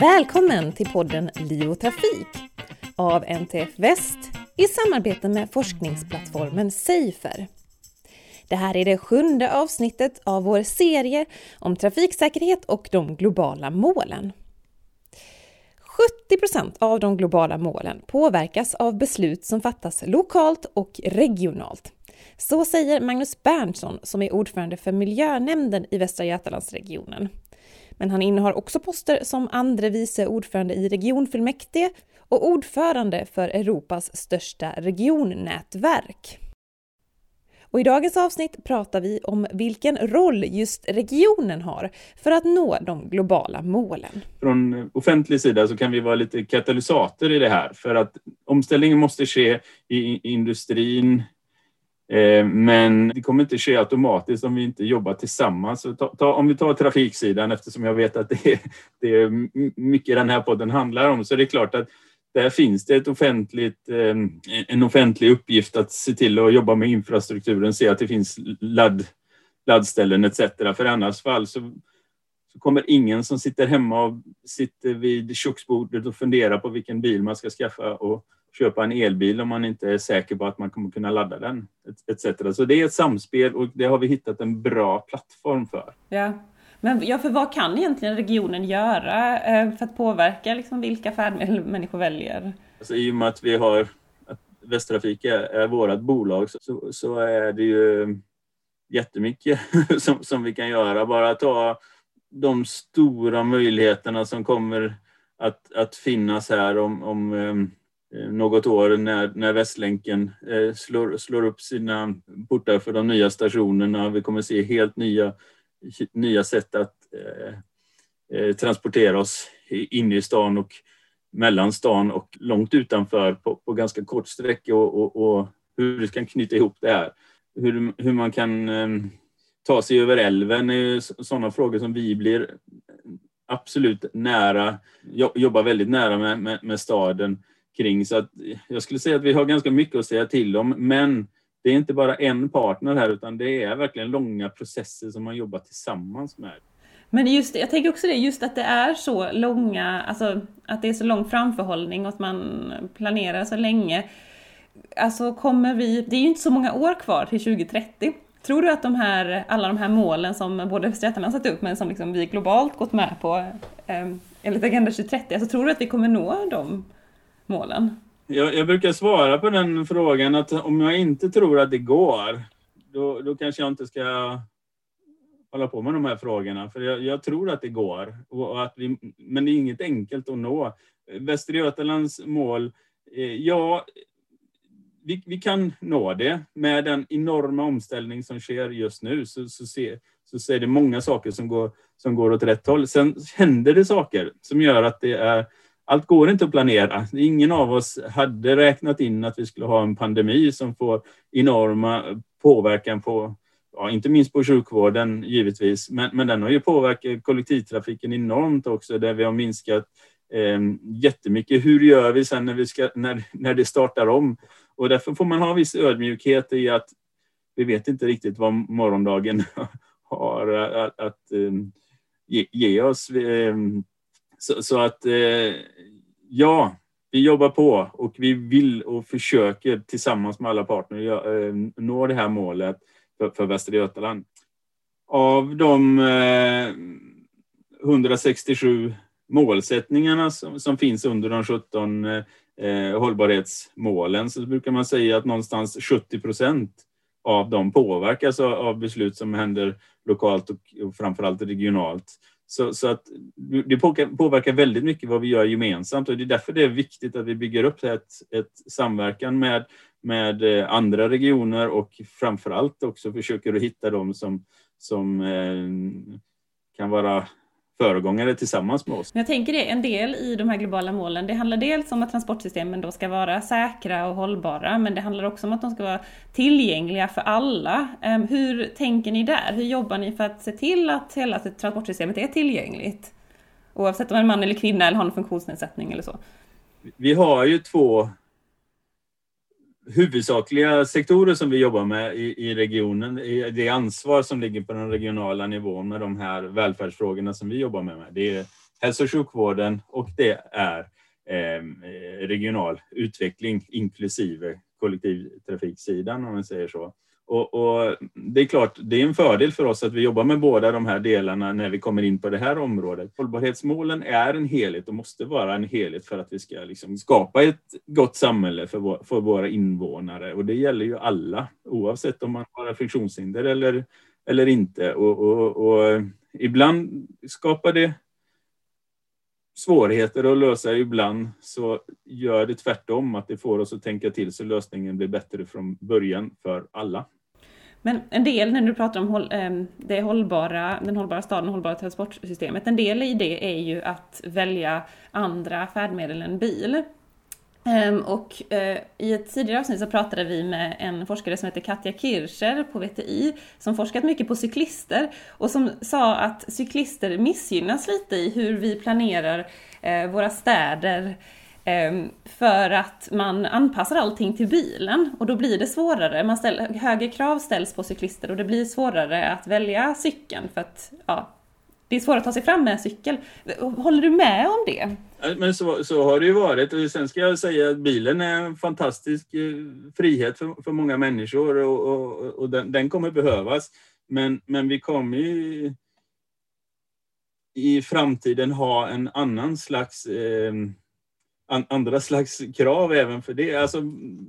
Välkommen till podden Liv och Trafik av NTF Väst i samarbete med forskningsplattformen Safer. Det här är det sjunde avsnittet av vår serie om trafiksäkerhet och de globala målen. 70% av de globala målen påverkas av beslut som fattas lokalt och regionalt. Så säger Magnus Berntsson som är ordförande för miljönämnden i Västra Götalandsregionen. Men han innehar också poster som andre vice ordförande i regionfullmäktige och ordförande för Europas största regionnätverk. Och I dagens avsnitt pratar vi om vilken roll just regionen har för att nå de globala målen. Från offentlig sida så kan vi vara lite katalysator i det här för att omställningen måste ske i industrin, Eh, men det kommer inte ske automatiskt om vi inte jobbar tillsammans. om vi tar trafiksidan, eftersom jag vet att det är, det är mycket den här podden handlar om, så är det klart att där finns det ett offentligt, ehm, en offentlig uppgift att se till att jobba med infrastrukturen, se att det finns ladd, laddställen etc. För annars fall så, så kommer ingen som sitter hemma och sitter vid köksbordet och funderar på vilken bil man ska skaffa och köpa en elbil om man inte är säker på att man kommer kunna ladda den. Etc. Så det är ett samspel och det har vi hittat en bra plattform för. Ja. Men ja, för vad kan egentligen regionen göra eh, för att påverka liksom vilka färdmedel människor väljer? Alltså, I och med att vi har att Västtrafik är, är vårt bolag så, så är det ju jättemycket som, som vi kan göra. Bara ta de stora möjligheterna som kommer att, att finnas här om, om Eh, Eh, något år när, när Västlänken eh, slår, slår upp sina portar för de nya stationerna. Vi kommer se helt nya, nya sätt att eh, eh transportera oss in i stan och mellan stan och långt utanför på, på ganska kort sträcka och, och, och, hur vi kan knyta ihop det här. Hur, hur man kan eh, ta sig över älven är sådana frågor som vi blir absolut nära, jobbar väldigt nära med, med, med staden kring. Så att jag skulle säga att vi har ganska mycket att säga till om, men det är inte bara en partner här, utan det är verkligen långa processer som man jobbar tillsammans med. Men just jag tänker också det, just att det är så långa, alltså att det är så lång framförhållning och att man planerar så länge. Alltså kommer vi, det är ju inte så många år kvar till 2030. Tror du att de här, alla de här målen som både Västra Götaland satt upp men som liksom vi globalt gått med på eh, enligt Agenda 2030, alltså tror du att vi kommer nå dem målen? Jag, jag, brukar svara på den frågan att om jag inte tror att det går, då, då kanske jag inte ska hålla på med de här frågorna. För jag, jag tror att det går, och att vi, men det är inget enkelt att nå. Västra Götalands mål, eh, ja, vi, vi, kan nå det. Med den enorma omställning som sker just nu så, så, se, så ser det många saker som går, som går åt rätt håll. Sen händer det saker som gör att det är allt går inte att planera. Ingen av oss hade räknat in att vi skulle ha en pandemi som får enorma påverkan på, ja, inte minst på sjukvården givetvis, men, men den har ju påverkat kollektivtrafiken enormt också, där vi har minskat eh, jättemycket. Hur gör vi sen när, vi ska, när, när det startar om? Och därför får man ha viss ödmjukhet i att vi vet inte riktigt vad morgondagen har att, att eh, ge, ge, oss. Eh, så, så att eh, ja, vi jobbar på och vi vill och försöker tillsammans med alla partner eh, nå det här målet för, för Västra Götaland. Av de eh, 167 målsättningarna som, som, finns under de 17 eh, eh, hållbarhetsmålen så brukar man säga att någonstans 70 procent av dem påverkas av, av beslut som händer lokalt och, och framförallt regionalt. Så, så att det påverkar väldigt mycket vad vi gör gemensamt och det är därför det är viktigt att vi bygger upp ett, ett samverkan med, med eh, andra regioner och framförallt också försöker att hitta dem som, som eh, kan vara föregångare tillsammans med oss. Jag tänker det, en del i de här globala målen, det handlar dels om att transportsystemen då ska vara säkra och hållbara, men det handlar också om att de ska vara tillgängliga för alla. Ehm, hur tänker ni där? Hur jobbar ni för att se till att hela transportsystemet är tillgängligt? Oavsett om man är man eller kvinna eller har en funktionsnedsättning eller så. Vi har ju två huvudsakliga sektorer som vi jobbar med i, i regionen, det ansvar som ligger på den regionala nivån med de här välfärdsfrågorna som vi jobbar med. Det är hälso och sjukvården och det är eh, regional utveckling inklusive kollektivtrafiksidan om man säger så. Och, och, Det är klart, det är en fördel för oss att vi jobbar med båda de här delarna när vi kommer in på det här området. Hållbarhetsmålen är en helhet och måste vara en helhet för att vi ska liksom skapa ett gott samhälle för, vår, för våra invånare. Och det gäller ju alla, oavsett om man har funktionshinder eller, eller inte. Och, och, och ibland skapar det svårigheter att lösa ibland så gör det tvärtom, att det får oss att tänka till så lösningen blir bättre från början för alla. Men en del, när du pratar om ehm, det hållbara, den hållbara staden, hållbara transportsystemet, en del i det är ju att välja andra färdmedel än bil. Ehm, och eh, i ett tidigare avsnitt så pratade vi med en forskare som heter Katja Kircher på VTI, som forskat mycket på cyklister och som sa att cyklister missgynnas lite i hur vi planerar eh, våra städer Ehm, för att man anpassar allting till bilen och då blir det svårare. Man ställer, högre krav ställs på cyklister och det blir svårare att välja cykeln för att ja, det är svårt att ta sig fram med cykel. Håller du med om det? Men så, så har det ju varit. Och sen ska jag säga att bilen är en fantastisk eh, frihet för, för många människor och, och, och den, den, kommer behövas. Men, men vi kommer ju i framtiden ha en annan slags eh, andra slags krav även för det. Alltså,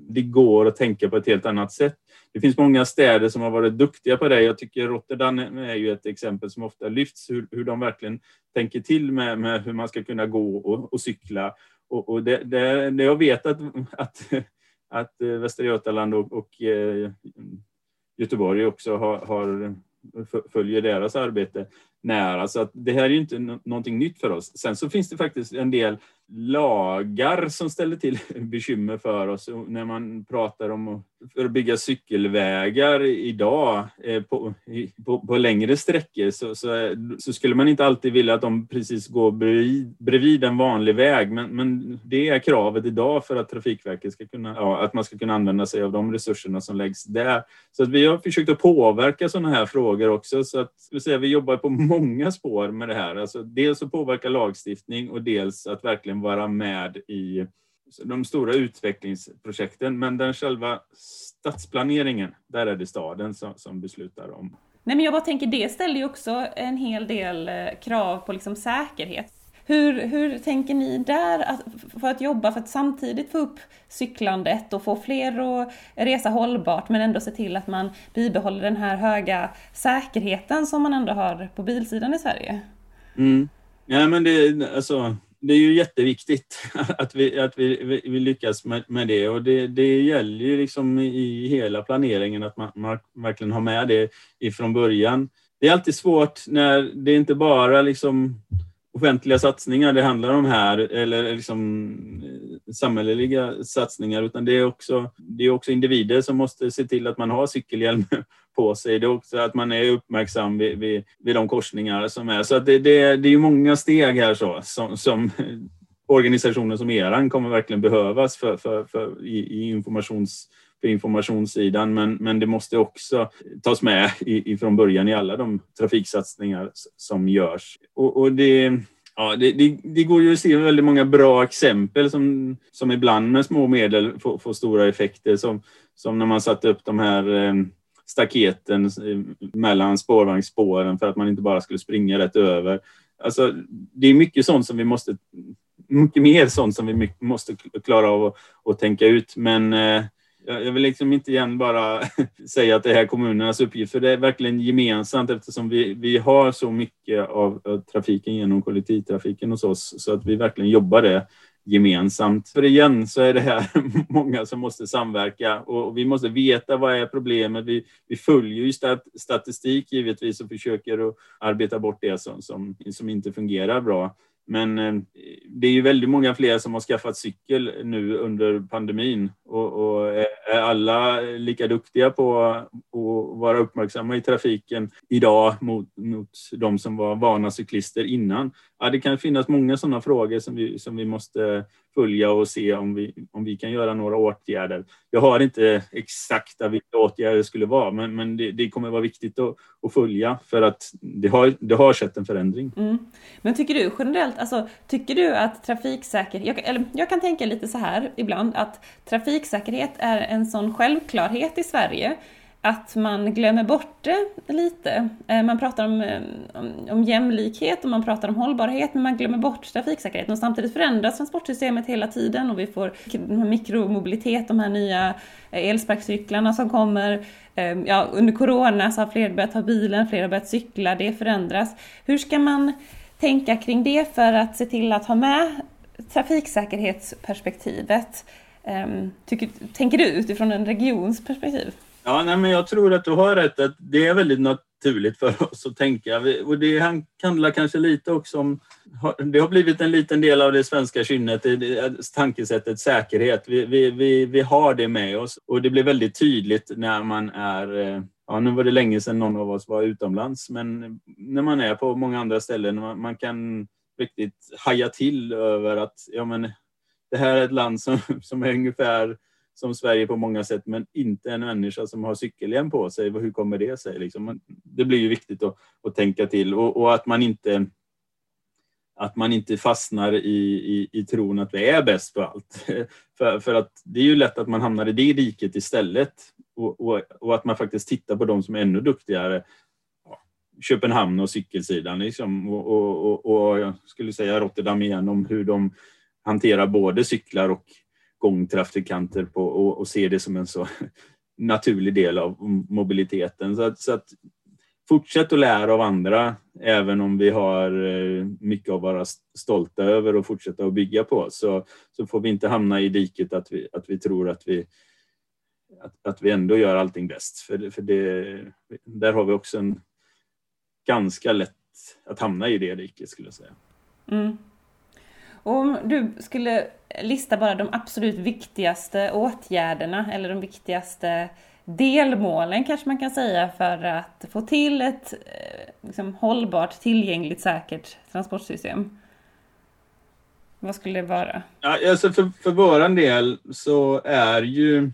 det går att tänka på ett helt annat sätt. Det finns många städer som har varit duktiga på det. Jag tycker Rotterdam är ju ett exempel som ofta lyfts, hur, hur de verkligen tänker till med, med hur man ska kunna gå och, och cykla. Och, och det, det, det, jag vet att, att, att Västra Götaland och, och eh, Göteborg också har, har följer deras arbete nära. Så att det här är ju inte någonting nytt för oss. Sen så finns det faktiskt en del lagar som ställer till bekymmer för oss. När man pratar om att bygga cykelvägar idag eh, på, på, på längre sträckor så, så, eh, så, skulle man inte alltid vilja att de precis går bredvid, bredvid en vanlig väg. Men, men det är kravet idag för att Trafikverket ska kunna, ja, att man ska kunna använda sig av de resurserna som läggs där. Så att vi har försökt att påverka sådana här frågor också. Så att, säga, vi jobbar på många spår med det här. Alltså dels att påverka lagstiftning och dels att verkligen vara med i de stora utvecklingsprojekten. Men den själva stadsplaneringen, där är det staden som, som beslutar om. Nej, men jag bara tänker, det ställer ju också en hel del eh, krav på liksom säkerhet. Hur, hur tänker ni där att, för att jobba för att samtidigt få upp cyklandet och få fler att resa hållbart men ändå se till att man bibehåller den här höga säkerheten som man ändå har på bilsidan i Sverige? Mm. Ja, men det, alltså, det är ju jätteviktigt att vi, att vi, vi lyckas med, med det och det, det gäller ju liksom i hela planeringen att man, man verkligen har med det ifrån början. Det är alltid svårt när det inte bara liksom offentliga satsningar det handlar om här, eller liksom eh, samhälleliga satsningar, utan det är, också, det är också individer som måste se till att man har cykelhjälm på sig. Det är också att man är uppmärksam vid, vid, vid de korsningar som är. Så att det, det, det är många steg här så, som, som organisationer som eran kommer verkligen behövas för, för, för i, i informations på informationssidan, men, men det måste också tas med från början i alla de trafiksatsningar som görs. Och, och det, ja, det, det, det, går ju att se väldigt många bra exempel som, som ibland med små medel får, får stora effekter, som, som när man satte upp de här eh, staketen mellan spårvagnsspåren för att man inte bara skulle springa rätt över. Alltså, det är mycket sånt som vi måste mycket mer sånt som vi måste klara av att tänka ut. Men eh, jag vill liksom inte igen bara säga att det här är kommunernas uppgift, för det är verkligen gemensamt eftersom vi, vi har så mycket av, trafiken genom kollektivtrafiken hos oss, så att vi verkligen jobbar det gemensamt. För igen så är det här många som måste samverka och vi måste veta vad är problemet. Vi, vi följer ju stat, statistik givetvis och försöker att arbeta bort det som, som, som inte fungerar bra. Men eh, det är ju väldigt många fler som har skaffat cykel nu under pandemin och, och är alla lika duktiga på att vara uppmärksamma i trafiken idag mot, mot de som var vana cyklister innan? Ja, det kan finnas många sådana frågor som vi, som vi måste följa och se om vi, om vi kan göra några åtgärder. Jag har inte exakta vilka åtgärder det skulle vara, men, men det, det kommer vara viktigt att, att, följa för att det har, det har skett en förändring. Mm. Men tycker du generellt, alltså tycker du att trafiksäkerhet, jag, eller jag kan tänka lite så här ibland, att trafiksäkerhet är en sån självklarhet i Sverige att man glömmer bort det lite. Eh, man pratar om, eh, om, om, jämlikhet och man pratar om hållbarhet men man glömmer bort trafiksäkerheten och samtidigt förändras transportsystemet hela tiden och vi får mikromobilitet, de här nya eh, elsparkcyklarna som kommer. Ja, under corona så har fler börjat ta bilen, fler har börjat cykla, det förändras. Hur ska man tänka kring det för att se till att ha med trafiksäkerhetsperspektivet? Ehm, tycker, tänker du utifrån en regions perspektiv? Ja, nej, men jag tror att du har rätt att det är väldigt naturligt för oss att tänka. Och det handlar kanske lite också om... Det har blivit en liten del av det svenska kynnet, eh, tankesättet säkerhet. Vi, vi, vi, vi har det med oss och det blir väldigt tydligt när man är eh, Ja, nu var det länge sedan någon av oss var utomlands, men när man är på många andra ställen, man, man kan riktigt haja till över att ja, men, det här är ett land som, som är ungefär som Sverige på många sätt, men inte en människa som har cykelhjälm på sig. Hur kommer det sig? Liksom? Det blir ju viktigt att, att tänka till och, och, att man inte att man inte fastnar i, i, i tron att vi är bäst på allt. för, för att det är ju lätt att man hamnar i det riket istället och, och, och att man faktiskt tittar på de som är ännu duktigare. Köpenhamn och cykelsidan liksom, och, och, och, jag skulle säga Rotterdam igen om hur de hantera både cyklar och gångtrafikanter på och, och se det som en så naturlig del av mobiliteten. Så att, så att fortsätt att lära av andra, även om vi har eh, mycket att vara stolta över och fortsätta att bygga på, så, så får vi inte hamna i diket att vi, att vi tror att vi, att, att vi ändå gör allting bäst. För, för det, där har vi också en ganska lätt att hamna i det diket, skulle jag säga. Mm. Om du skulle lista bara de absolut viktigaste åtgärderna eller de viktigaste delmålen kanske man kan säga för att få till ett eh, liksom, hållbart, tillgängligt, säkert transportsystem. Vad skulle det vara? Ja, alltså för, för våran del så är ju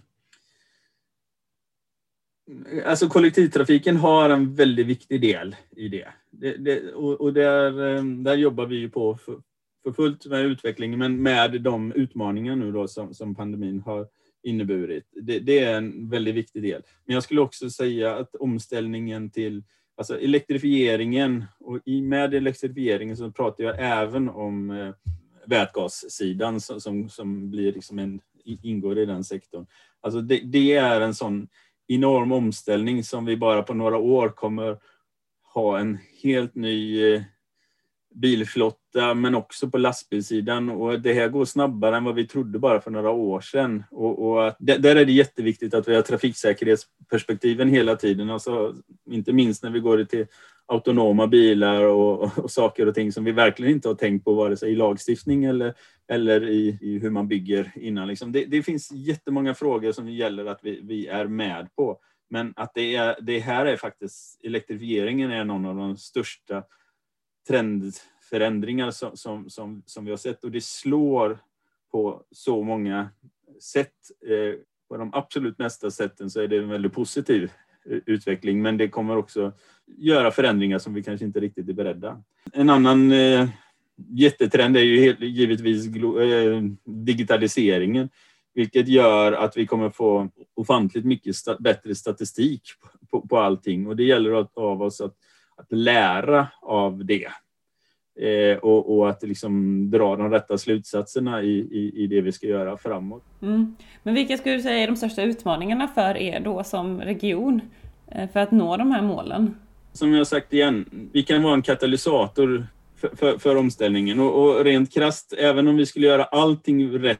Alltså kollektivtrafiken har en väldigt viktig del i det. det, det och, och där, eh, där jobbar vi ju på för, fullt med utvecklingen, men med de utmaningar nu då som, som pandemin har inneburit. Det, det, är en väldigt viktig del. Men jag skulle också säga att omställningen till alltså elektrifieringen, och i med elektrifieringen så pratar jag även om eh, vätgassidan som, som, som blir liksom en, ingår i den sektorn. Alltså det, det är en sån enorm omställning som vi bara på några år kommer ha en helt ny eh, bilflotta men också på lastbilssidan och det här går snabbare än vad vi trodde bara för några år sedan. Och, och där är det jätteviktigt att vi har trafiksäkerhetsperspektiven hela tiden, alltså, inte minst när vi går till autonoma bilar och, och, saker och ting som vi verkligen inte har tänkt på vare sig i lagstiftning eller, eller i, i hur man bygger innan. Liksom. Det, det finns jättemånga frågor som gäller att vi, vi är med på. Men att det, är, det här är faktiskt, elektrifieringen är någon av de största trendförändringar som, som, som, som vi har sett och det slår på så många sätt. Eh, på de absolut mesta sätten så är det en väldigt positiv eh, utveckling men det kommer också göra förändringar som vi kanske inte riktigt är beredda. En annan eh, jättetrend är ju givetvis digitaliseringen vilket gör att vi kommer få ofantligt mycket bättre statistik på, på, allting och det gäller av oss att att lära av det. Eh, och, och, att liksom dra de rätta slutsatserna i, i, i det vi ska göra framåt. Mm. Men vilka skulle du säga är de största utmaningarna för er då som region eh, för att nå de här målen? Som jag sagt igen, vi kan vara en katalysator för, för, för omställningen och, och rent krast, även om vi skulle göra allting rätt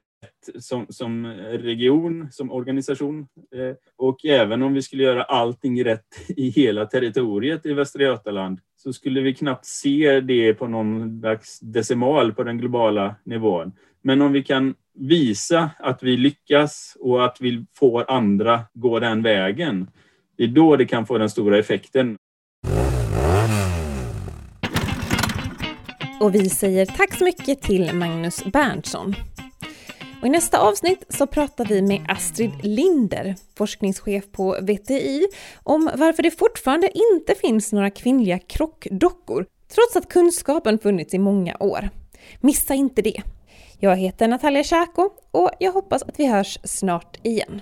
som, som eh, region, som organisation. Eh, och även om vi skulle göra allting rätt i hela territoriet i Västra Götaland så skulle vi knappt se det på någon slags decimal på den globala nivån. Men om vi kan visa att vi lyckas och att vi får andra gå den vägen, det är då det kan få den stora effekten. Och vi säger tack så mycket till Magnus Berntsson. Och I nästa avsnitt så pratar vi med Astrid Linder, forskningschef på VTI, om varför det fortfarande inte finns några kvinnliga krockdockor, trots att kunskapen funnits i många år. Missa inte det! Jag heter Natalia Tjako och jag hoppas att vi hörs snart igen.